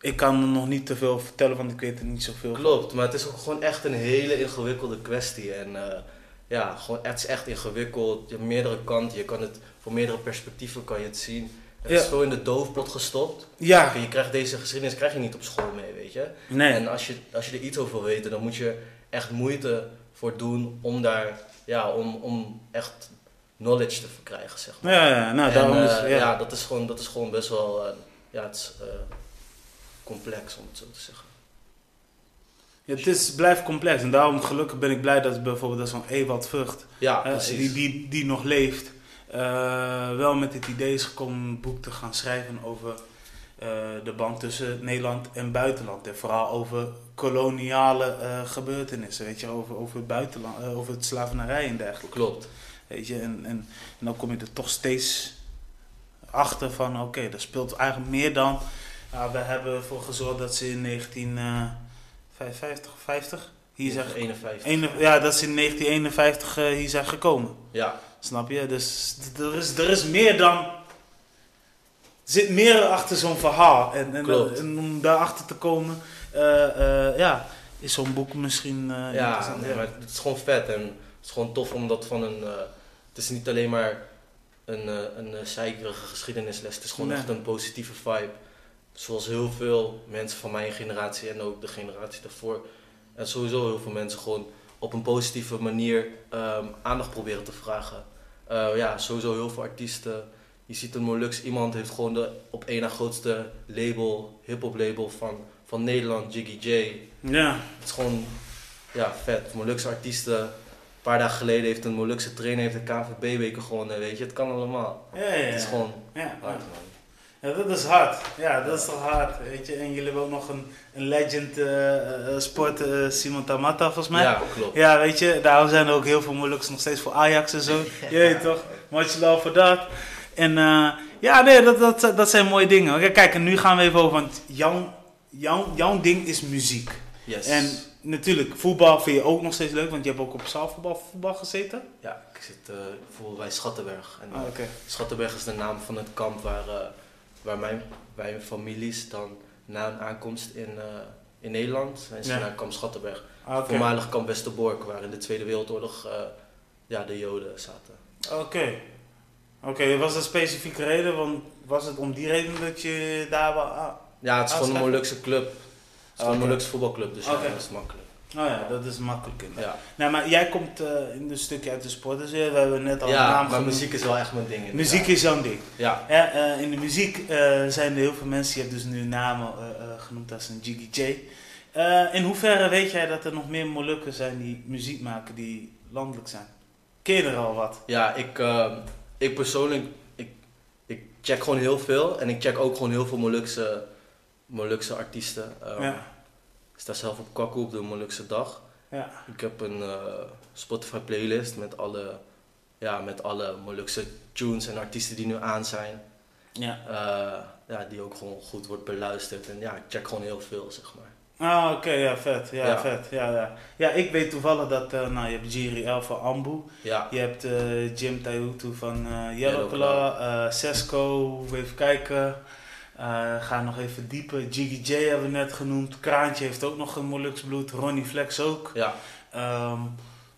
Ik kan er nog niet te veel vertellen, want ik weet er niet zoveel klopt. Maar het is ook gewoon echt een hele ingewikkelde kwestie. En ja, gewoon, het is echt ingewikkeld. Je hebt meerdere kanten. Je kan het, voor meerdere perspectieven kan je het zien. Het Ja. is zo in de doofpot gestopt. Ja, Je krijgt deze geschiedenis krijg je niet op school mee, weet je. nee. En als je, als je er iets over wil weten, dan moet je echt moeite voor doen om daar, ja, om, om echt knowledge te verkrijgen, zeg maar. Ja, ja, nou En, daarom is... eh, Ja. ja, dat is gewoon, dat is gewoon best wel, eh, ja, het is eh, complex om het zo te zeggen. Ja, het is, blijft complex. En daarom gelukkig ben ik blij dat bijvoorbeeld dat zo'n Ewald Vught... Ja, precies. die, die, die nog leeft... eh, wel met het idee is gekomen om een boek te gaan schrijven over eh, de band tussen Nederland en buitenland. En vooral over koloniale eh, gebeurtenissen, weet je, over, over, het buitenland, over het slavernij en dergelijke. Klopt. Weet je, en, en, en dan kom je er toch steeds achter van, oké, dat speelt eigenlijk meer dan... Ja, we hebben ervoor gezorgd dat ze in 1955, 50 hier zijn 51. Ene- ja, dat ze in 1951 eh, hier zijn gekomen. Ja, Snap je? Dus er is, er is meer dan. Er zit meer achter zo'n verhaal. En, en, en om daarachter te komen, eh, eh, ja, is zo'n boek misschien eh, ja, nee, maar het is gewoon vet en het is gewoon tof omdat van een. het is niet alleen maar een, een zeikerige geschiedenisles, het is gewoon Nee. echt een positieve vibe. Zoals heel veel mensen van mijn generatie en ook de generatie daarvoor. En sowieso heel veel mensen gewoon op een positieve manier ehm, aandacht proberen te vragen. Eh, ja, sowieso heel veel artiesten. Je ziet een Molux, iemand heeft gewoon de op één na grootste label, hip-hop label van, van Nederland, Jiggy J. Ja, Het is gewoon ja, vet. Molukse artiesten. Een paar dagen geleden heeft een Molukse trainer heeft de KVB-beker gewonnen, weet je. Het kan allemaal. ja, ja. Het is gewoon ja. hard, man. Ja, dat is hard. Ja, dat is toch hard. Weet je, en jullie hebben ook nog een, een legend eh, sport, Simon Tamata, volgens mij. Ja, klopt. Ja, weet je, daarom zijn er ook heel veel moeilijks nog steeds voor Ajax en zo. Je weet toch? Much love voor dat. En ja, nee, dat, dat, dat zijn mooie dingen. Oké, Kijk, en nu gaan we even over, want jouw, jouw, jouw ding is muziek. Yes. En natuurlijk, voetbal vind je ook nog steeds leuk, want je hebt ook op zaalvoetbal voetbal gezeten. Ja, ik zit bijvoorbeeld bij Schattenberg. En, Ah, oké. Schattenberg is de naam van het kamp waar, waar mijn, mijn families dan na een aankomst in, eh, in Nederland zijn ze Ja. naar kamp Schattenberg. Ah, Voormalig kamp Westerbork, waar in de Tweede Wereldoorlog eh, ja, de Joden zaten. oké. Oké, was een specifieke reden? Want was het om die reden dat je daar wel... Ah, Ja, het is Ah, gewoon een Molukse club. Het is gewoon een. Molukse voetbalclub, dus ja, dat is makkelijk. Oh ja, dat is makkelijk. Ja, Nou, maar jij komt eh, in een stukje uit de sport, dus eh, we hebben net al een ja naam maar genoemd. muziek is wel echt mijn ding. inderdaad. Muziek is jouw ding. Ja, Ja, eh, in de muziek zijn er heel veel mensen, je hebt dus nu namen genoemd als een Jiggy J. In hoeverre weet jij dat er nog meer Molukken zijn die muziek maken die landelijk zijn? Ken je er al wat? ja ik, eh, ik persoonlijk, ik, ik check gewoon heel veel. En ik check ook gewoon heel veel Molukse, Molukse artiesten. Um, Ja, sta zelf op Kakku op de Molukse dag. ja. Ik heb een eh, Spotify playlist met alle, ja, met alle Molukse tunes en artiesten die nu aan zijn. ja. Eh, ja, die ook gewoon goed wordt beluisterd. En ja, ik check gewoon heel veel, zeg maar. Ah, oké, ja, vet. Ja, Ja. vet. Ja, ja. ja, ik weet toevallig dat, eh, nou, je hebt Jiri El van Ambu. Ja, Je hebt Jim Taihutu van eh Yellow Claw, Sesco, even kijken. Eh, ga nog even dieper. Jiggy J hebben we net genoemd. Kraantje heeft ook nog een Molux bloed. Ronnie Flex ook. ja, Ehm,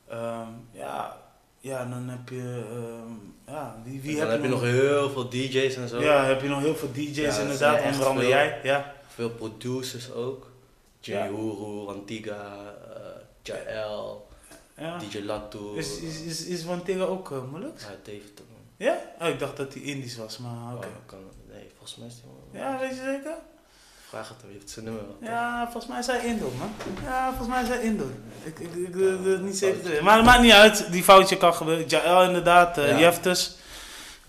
ehm, ja, ja, dan heb je. ehm, ja, wie, dan heb je nog heel veel DJ's en zo. Ja, heb je nog heel veel DJ's Ja, inderdaad. er Onder andere jij. Ja. Veel producers ook. Ja. Jimmy Huru, Antigua, eh Jael, ja. DJ Latu. Is, is, is, is Wantega ook uh, Molux? Ja, David. Ja? Oh, ik dacht dat hij Indisch was, maar oké. Oh, kan, nee, volgens mij is. Ja, weet je zeker? Vraag het hem, je heeft zijn nummer wel. Ja, volgens mij is hij Indo, man. Ja, volgens mij is hij Indo. Ik, ik, ik, het niet zeker. Maar het maakt niet uit, die foutje kan gebeuren. Jael inderdaad, uh, Ja. Jeftes.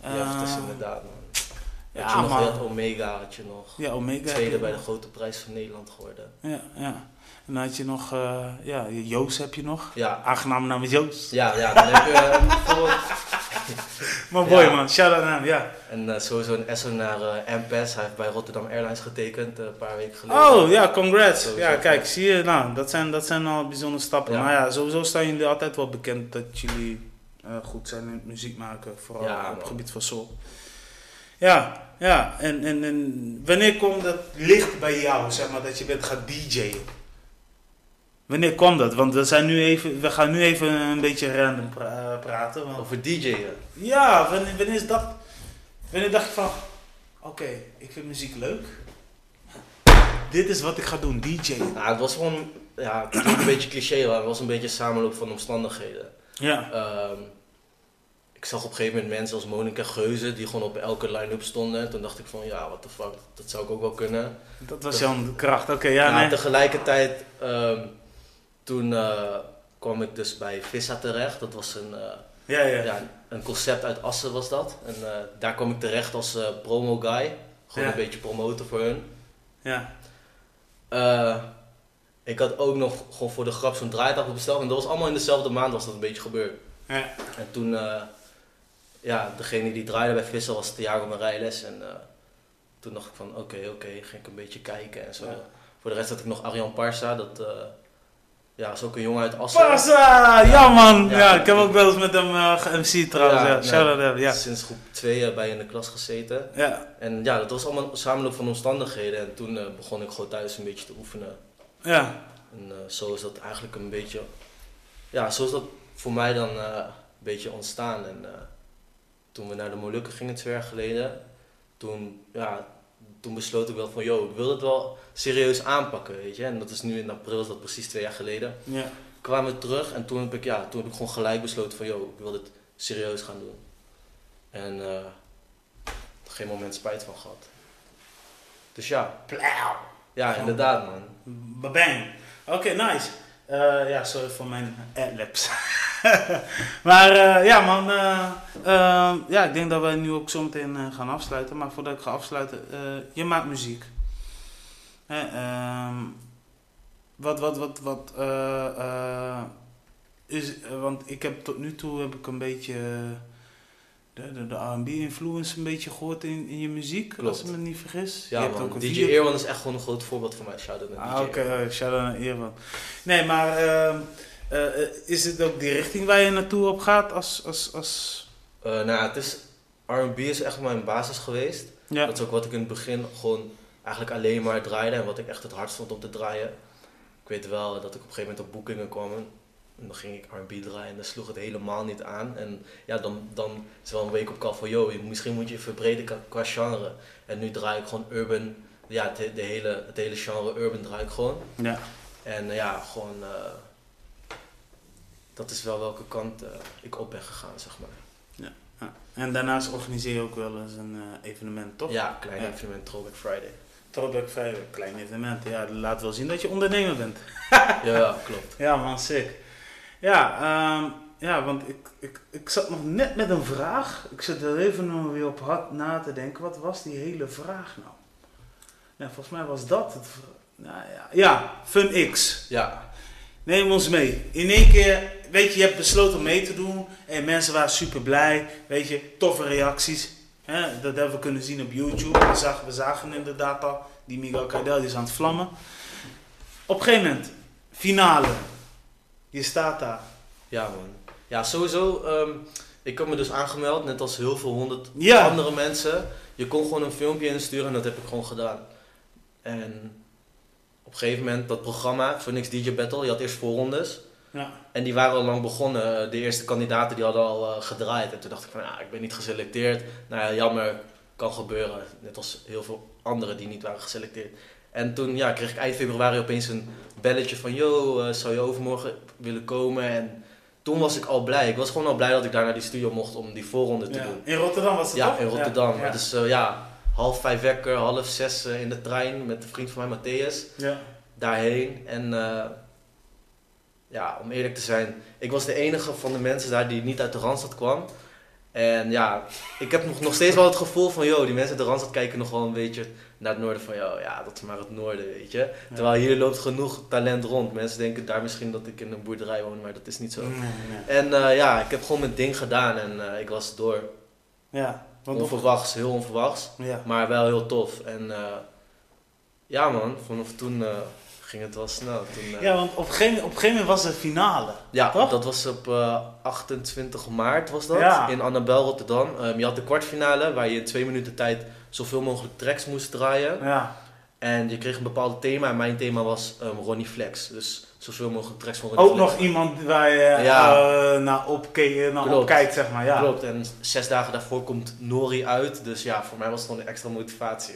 Ja, dat is inderdaad, man. Ja, had je nog, had Omega had je nog. Ja, Omega. Tweede bij de grote prijs van Nederland geworden. Ja, ja. En dan had je nog, eh, ja, Joost heb je nog. Ja, Aangenaam naam is Joost. ja, ja dan heb je eh, bijvoorbeeld... Maar boy man, shout-out aan hem, ja. En eh, sowieso een SO naar eh MPS. Hij heeft bij Rotterdam Airlines getekend eh, een paar weken geleden. Oh ja, congrats. Sowieso. Ja, kijk, zie je, nou, dat zijn, dat zijn al bijzondere stappen. Maar ja, sowieso staan jullie altijd wel bekend dat jullie goed zijn in muziek maken, vooral op het gebied van soul. Ja, ja, en, en, en wanneer komt dat licht bij jou, zeg maar, dat je bent gaan DJ'en? Wanneer kwam dat? Want we, zijn nu even, we gaan nu even een beetje random pra- praten. Want, Over DJ'en. ja, wanneer, wanneer is dat? Wanneer dacht je van, oké, ik vind muziek leuk. Dit is wat ik ga doen, DJ'en. Nou, het was gewoon... Ja, het een beetje cliché, maar het was een beetje een samenloop van omstandigheden. Ja. Ehm, ik zag op een gegeven moment mensen als Monica Geuze die gewoon op elke line-up stonden. En toen dacht ik van ja, what the fuck, dat zou ik ook wel kunnen. Dat was jouw kracht. Oké, ja, nee. tegelijkertijd, ehm, toen eh, kwam ik dus bij Vissa terecht. Dat was een, eh, Ja, ja. ja, een concept uit Assen was dat. En eh, daar kwam ik terecht als promo guy. Gewoon Ja. een beetje promoten voor hun. Ja. Ik had ook nog gewoon voor de grap zo'n draaitafel besteld. En dat was allemaal in dezelfde maand was dat een beetje gebeurd. Ja. En toen, ja, degene die draaide bij Vissel was Thiago Marijles. En eh, toen dacht ik van, oké, oké, ging ik een beetje kijken en zo. Ja. Voor de rest had ik nog Arjan Parsa, dat, ja, is ook een jongen uit Assen. Passa! Ja man! Ja, Ja. ik heb ook wel eens met hem eh ge-MC trouwens. Ja, nee, Shout out hem, ja. Sinds groep 2 bij in de klas gezeten. Ja, En ja, dat was allemaal een samenloop van omstandigheden. En toen eh, begon ik gewoon thuis een beetje te oefenen. ja. En eh, zo is dat eigenlijk een beetje, ja, zo is dat voor mij dan een beetje ontstaan. En toen we naar de Molukken gingen twee jaar geleden, toen, ja, toen besloot ik wel van, yo, ik wil het wel serieus aanpakken, weet je. En dat is nu in april, is dat precies twee jaar geleden. ja. Kwamen we terug en toen heb ik, ja, toen heb ik gewoon gelijk besloten van, yo, ik wil dit serieus gaan doen. En eh, geen moment spijt van gehad. Dus ja, Plauw! ja, inderdaad man. Babang. Oké, nice. Eh, ja, sorry voor mijn adlibs. maar eh, ja, man. eh, ja, ik denk dat wij nu ook zo meteen eh, gaan afsluiten. Maar voordat ik ga afsluiten, je maakt muziek. Ehm, wat, wat, wat, wat, is, want ik heb tot nu toe heb ik een beetje de, de, de R&B influence een beetje gehoord in, in je muziek, Klopt. als ik me niet vergis. Ja je hebt man, ook een DJ Earwan is echt gewoon een groot voorbeeld voor mij. Shout-out naar Ah, DJ oké, okay. shout-out naar Evan. Nee, maar ehm, eh, eh, is het ook die richting waar je naartoe op gaat als... als, als... Eh, nou ja, het is... R&B is echt mijn basis geweest. Ja, Dat is ook wat ik in het begin gewoon eigenlijk alleen maar draaide. En wat ik echt het hardst vond om te draaien. Ik weet wel dat ik op een gegeven moment op boekingen kwam. En dan ging ik R&B draaien en dan sloeg het helemaal niet aan. En ja, dan, dan is wel een week op call van... Yo, misschien moet je verbreden qua- qua genre. En nu draai ik gewoon urban... Ja, het, de hele, het hele genre urban draai ik gewoon. ja. En eh, ja, gewoon... eh, dat is wel welke kant eh, ik op ben gegaan, zeg maar. En daarnaast organiseer je ook wel eens een evenement, toch? Ja, klein Ja. evenement Throwback Friday. Throwback Friday, klein evenement. Ja, dat laat wel zien dat je ondernemer bent. ja, klopt. Ja, man, sick. Ja, ehm, ja want ik, ik, ik zat nog net met een vraag. Ik zit er even nog weer op hard na te denken. Wat was die hele vraag nou? Ja, volgens mij was dat het. Nou ja, ja FunX. Ja, Neem ons mee. In één keer, weet je, je hebt besloten om mee te doen. En mensen waren super blij. Weet je, toffe reacties. Hè, dat hebben we kunnen zien op YouTube. We zagen, we zagen inderdaad al, die Miguel Kaidel die is aan het vlammen. Op een gegeven moment, finale. Je staat daar. ja man. Ja, sowieso. ehm, ik heb me dus aangemeld, net als heel veel honderd Ja. andere mensen. Je kon gewoon een filmpje insturen en dat heb ik gewoon gedaan. En op een gegeven moment, dat programma, Phoenix DJ Battle, je had eerst voorrondes. Ja. En die waren al lang begonnen. De eerste kandidaten die hadden al eh, gedraaid. En toen dacht ik van, ja, ik ben niet geselecteerd. Nou ja, jammer, kan gebeuren. Net als heel veel anderen die niet waren geselecteerd. En toen ja, kreeg ik eind februari opeens een belletje van... Yo, eh, zou je overmorgen willen komen? En toen was ik al blij. Ik was gewoon al blij dat ik daar naar die studio mocht om die voorronde te Ja. doen. In Rotterdam was het Ja, toch? in Rotterdam. Ja. Dus eh, ja, half vijf wekker, half zes eh, in de trein met een vriend van mij, Matthäus Ja. daarheen. En ja, om eerlijk te zijn, ik was de enige van de mensen daar die niet uit de Randstad kwam. En ja, ik heb nog, nog steeds wel het gevoel van, joh, die mensen uit de Randstad kijken nog wel een beetje naar het noorden van, joh, ja, dat is maar het noorden, weet je. Terwijl hier loopt genoeg talent rond. Mensen denken daar misschien dat ik in een boerderij woon, maar dat is niet zo. Nee. En eh, ja, ik heb gewoon mijn ding gedaan en eh, ik was door. Ja. Want Onverwachts, heel onverwachts. ja. Maar wel heel tof. En eh, ja man, vanaf toen ging het wel snel. Toen, ja, want op een, gegeven, op een gegeven moment was het finale. ja, toch? dat was op eh, 28 maart was dat, Ja. in Annabel, Rotterdam. Ehm, je had de kwartfinale, waar je in twee minuten tijd zoveel mogelijk tracks moest draaien. Ja. En je kreeg een bepaald thema, en mijn thema was ehm, Ronnie Flex. Dus zoveel mogelijk tracks van Ronnie Ook Flex. nog iemand waar je Ja. eh, naar, opke- naar opkijkt, zeg maar. Ja. Klopt, en zes dagen daarvoor komt Nori uit. Dus ja, voor mij was het gewoon een extra motivatie.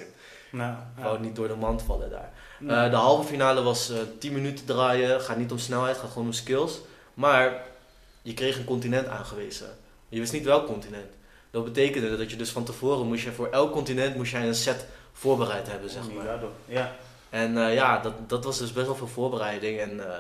Nou, Ik wou niet door de mand vallen daar. Eh, de halve finale was eh 10 minuten draaien. Gaat niet om snelheid, gaat gewoon om skills. Maar je kreeg een continent aangewezen. Je wist niet welk continent. Dat betekende dat je dus van tevoren moest je voor elk continent moest jij een set voorbereid hebben, zeg maar. Ja, ja. En eh, ja, dat, dat was dus best wel veel voorbereiding. En eh,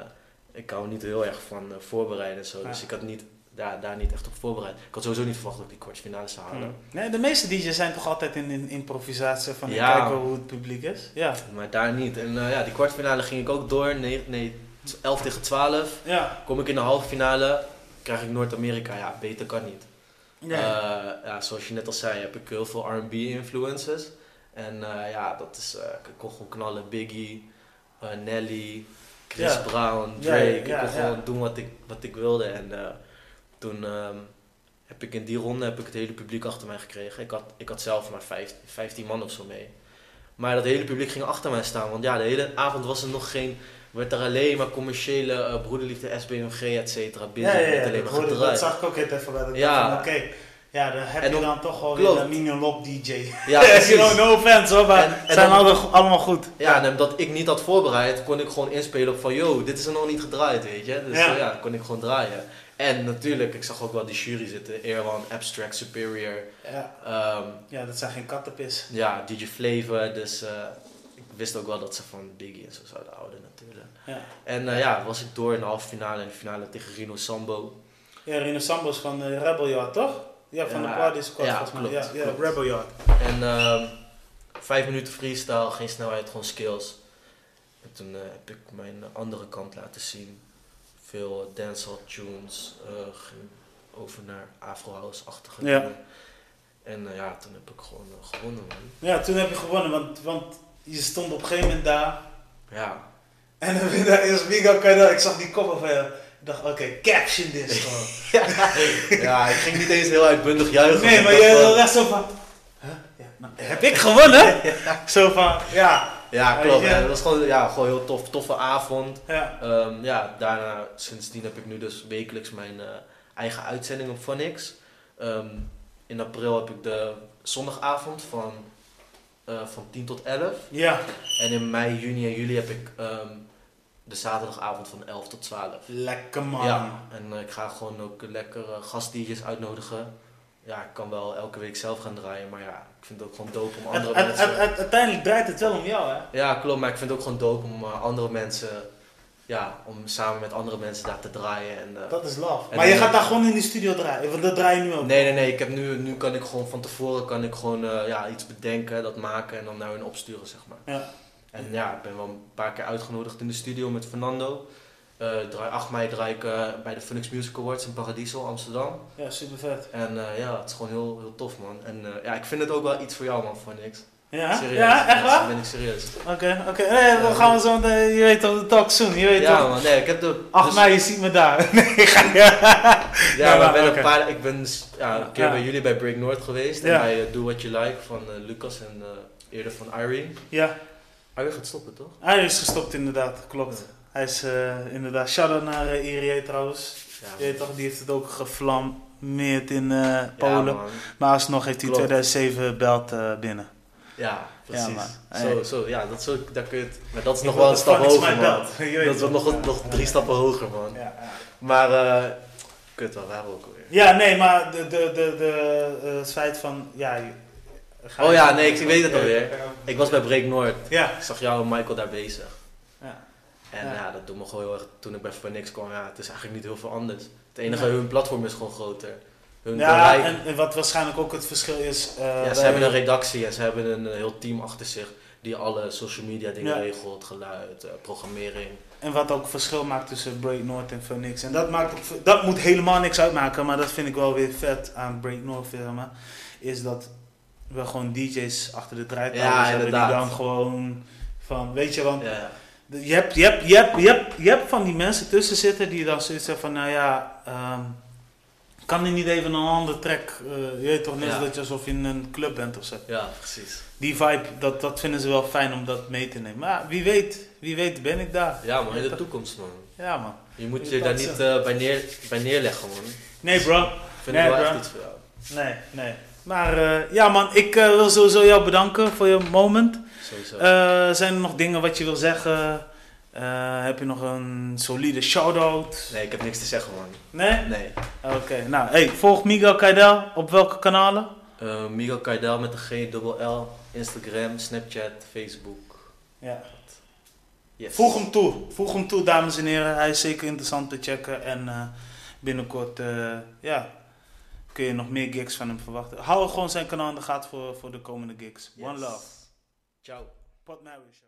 ik hou niet heel erg van eh, voorbereiden en zo. Dus ik had niet, daar, daar niet echt op voorbereid. Ik had sowieso niet verwacht dat ik die kwartfinale zou halen. Nee, de meeste DJ's zijn toch altijd in, in improvisatie van Ja. kijken hoe het publiek is. Ja. Maar daar niet. En ja, die kwartfinale ging ik ook door. Nee, nee, 11 tegen 12. Ja. Kom ik in de halve finale, krijg ik Noord-Amerika. Ja, beter kan niet. Eh, ja, zoals je net al zei, heb ik heel veel R&B influences. En eh, ja, dat is, eh, ik kon gewoon knallen. Biggie, Nelly, Chris Ja. Brown, Drake. ja, ik kon gewoon doen wat ik, wat ik wilde. En toen ehm, heb ik in die ronde heb ik het hele publiek achter mij gekregen. Ik had, ik had zelf maar vijf, 15 man of zo mee. Maar dat hele publiek ging achter mij staan. Want ja, de hele avond was er nog geen... werd er alleen maar commerciële eh, broederliefde, SBMG, et cetera. Ja, Busy, ja, ja, alleen dat, maar hoorde- dat gedraaid. zag ik ook heel even bij. dat Ja. Oké, ja, dan heb En je dan- toch wel weer een Minion Lob DJ. Ja, precies. know, no offense hoor, maar En- en zijn dan- alle- allemaal goed. Ja, en omdat ik niet had voorbereid, kon ik gewoon inspelen op van, yo, dit is er nog niet gedraaid, weet je. Dus Ja. ja, ja kon ik gewoon draaien. En natuurlijk, ik zag ook wel die jury zitten, Airwan, Abstract, Superior, Ja, ehm, ja, dat zijn geen kattenpis. ja, DJ Flavor, dus eh, wist ook wel dat ze van Biggie en zo zouden houden natuurlijk. Ja, En eh, ja, was ik door in de halve finale en de finale tegen Rino Sambo. ja Rino Sambos van eh, Rebel Yard, toch? Ja, van Ja, de Party Squad ja, klopt, ja, ja, klopt. Rebel Yard. En ehm, vijf minuten freestyle, geen snelheid, gewoon skills. En toen eh, heb ik mijn andere kant laten zien. Veel dancehall tunes, ging over naar Afro House-achtige Ja. dingen. En ja, toen heb ik gewoon gewonnen, man. Ja, toen heb je gewonnen, want, want je stond op een gegeven moment daar. Ja, En dan weer eerst Miguel ik zag die kop van. Ik dacht, oké, caption this gewoon. ja, ik ging niet eens heel uitbundig juichen. Nee, maar jij was echt zo van... Huh? Ja, nou, heb ik gewonnen? Zo van, ja. Ja, Ja, klopt. Dat was gewoon, ja, gewoon een heel tof, toffe avond. Ja, Ehm, ja, daarna, sindsdien heb ik nu dus wekelijks mijn eh, eigen uitzending op Phonix. Ehm, in april heb ik de zondagavond van, eh, van 10 tot 11. ja. En in mei, juni en juli heb ik ehm, de zaterdagavond van 11 tot 12. Lekker man. Ja, en eh, ik ga gewoon ook lekker uh, gastdj's uitnodigen. Ja, ik kan wel elke week zelf gaan draaien, maar ja, ik vind het ook gewoon dope om andere het- mensen... het- het- uiteindelijk draait het wel om jou, hè? Ja, klopt, maar ik vind het ook gewoon dope om eh, andere mensen, ja, om samen met andere mensen daar te draaien. En, eh, Dat is love. Maar je gaat daar gewoon in die studio draaien, want dat draai je nu ook. nee, nee, nee, ik heb nu, nu kan ik gewoon van tevoren kan ik gewoon, eh, ja, iets bedenken, dat maken en dan naar hun opsturen, zeg maar. Ja. En ja, ik ben wel een paar keer uitgenodigd in de studio met Fernando. Eh, draai, 8 mei draai ik bij de Phoenix Music Awards in Paradiso, Amsterdam. Ja, super vet. En ja, het is gewoon heel, heel tof, man. En ja, ik vind het ook wel iets voor jou, man, Phoenix. Ja? Serieus. Ja, echt waar? ben ik serieus. Oké, oké. Nee, dan gaan we zo, meteen- je weet toch, de talk soon, je weet Ja, toch. man, nee, ik heb de... 8 dus- mei, je ziet me daar. Nee, ga je. Ja, maar ik ben, een paar, ik ben dus, ja, een keer bij jullie bij Break North geweest. En bij eh, Do What You Like van eh, Lucas en eh, eerder van Irene. Ja, Irene gaat stoppen, toch? hij is gestopt inderdaad, klopt. Hij is inderdaad, shout-out naar Irie trouwens. Je weet toch, die heeft het ook geflammeerd in Polen. maar alsnog heeft hij Klopt. 2007 belt binnen. Ja, precies. man. Zo, zo, ja, dat, zo, dat kun je het, maar dat is nog wel een stap hoger, man. weet Dat is wel nog, nog drie stappen hoger, man. Ja, ja. Maar, eh kut, waar waren we ook alweer? Ja, nee, maar de, de, de, de, eh, het feit van, ja... Oh ja, nee, ik weet het alweer. Ik was bij Break Noord. Ja, Ik zag jou en Michael daar bezig. ja. En Ja. ja, dat doet me gewoon heel erg. Toen ik bij Phoenix kwam, ja, het is eigenlijk niet heel veel anders. Het enige, hun platform is gewoon groter. Hun ja bereik. en, en wat waarschijnlijk ook het verschil is... eh, ja, ze hebben een redactie en ze hebben een heel team achter zich die alle social media dingen Ja. regelt, geluid, eh, programmering. En wat ook verschil maakt tussen Break North en Phoenix. En dat, maakt dat moet helemaal niks uitmaken, maar dat vind ik wel weer vet aan Break North filmen. Is dat we gewoon DJ's achter de draaitafel Ja, hebben die dan gewoon van, weet je, want Ja, je, hebt, je, hebt, je, hebt, je, hebt, je hebt van die mensen tussen zitten die dan zoiets hebben van, nou ja, ehm, kan er niet even een andere track, eh, je weet toch net Ja. dat je alsof je in een club bent of zo. ja, precies. Die vibe, dat, dat vinden ze wel fijn om dat mee te nemen. Maar wie weet, wie weet ben ik daar. Ja, man, in de toekomst, man. Ja man. Je moet Je je daar niet eh, bij, neer, bij neerleggen, man. Nee bro, Ik vind Nee, het wel bro. echt iets voor jou. Nee, nee. Maar eh, ja man, ik wil sowieso jou bedanken voor je moment. Sowieso. Zijn er nog dingen wat je wil zeggen? Eh, heb je nog een solide shout-out? nee, ik heb niks te zeggen, man. Nee? Nee. Oké, nou hey, volg Miguel Kaidel op welke kanalen? Eh Miguel Kaidel met de G, dubbel L, Instagram, Snapchat, Facebook. Ja. Yes. Voeg hem toe, voeg hem toe dames en heren. Hij is zeker interessant te checken en eh, binnenkort ja, kun je nog meer gigs van hem verwachten. Hou gewoon zijn kanaal in de gaten voor, voor de komende gigs. One love. Ciao. Pot Show.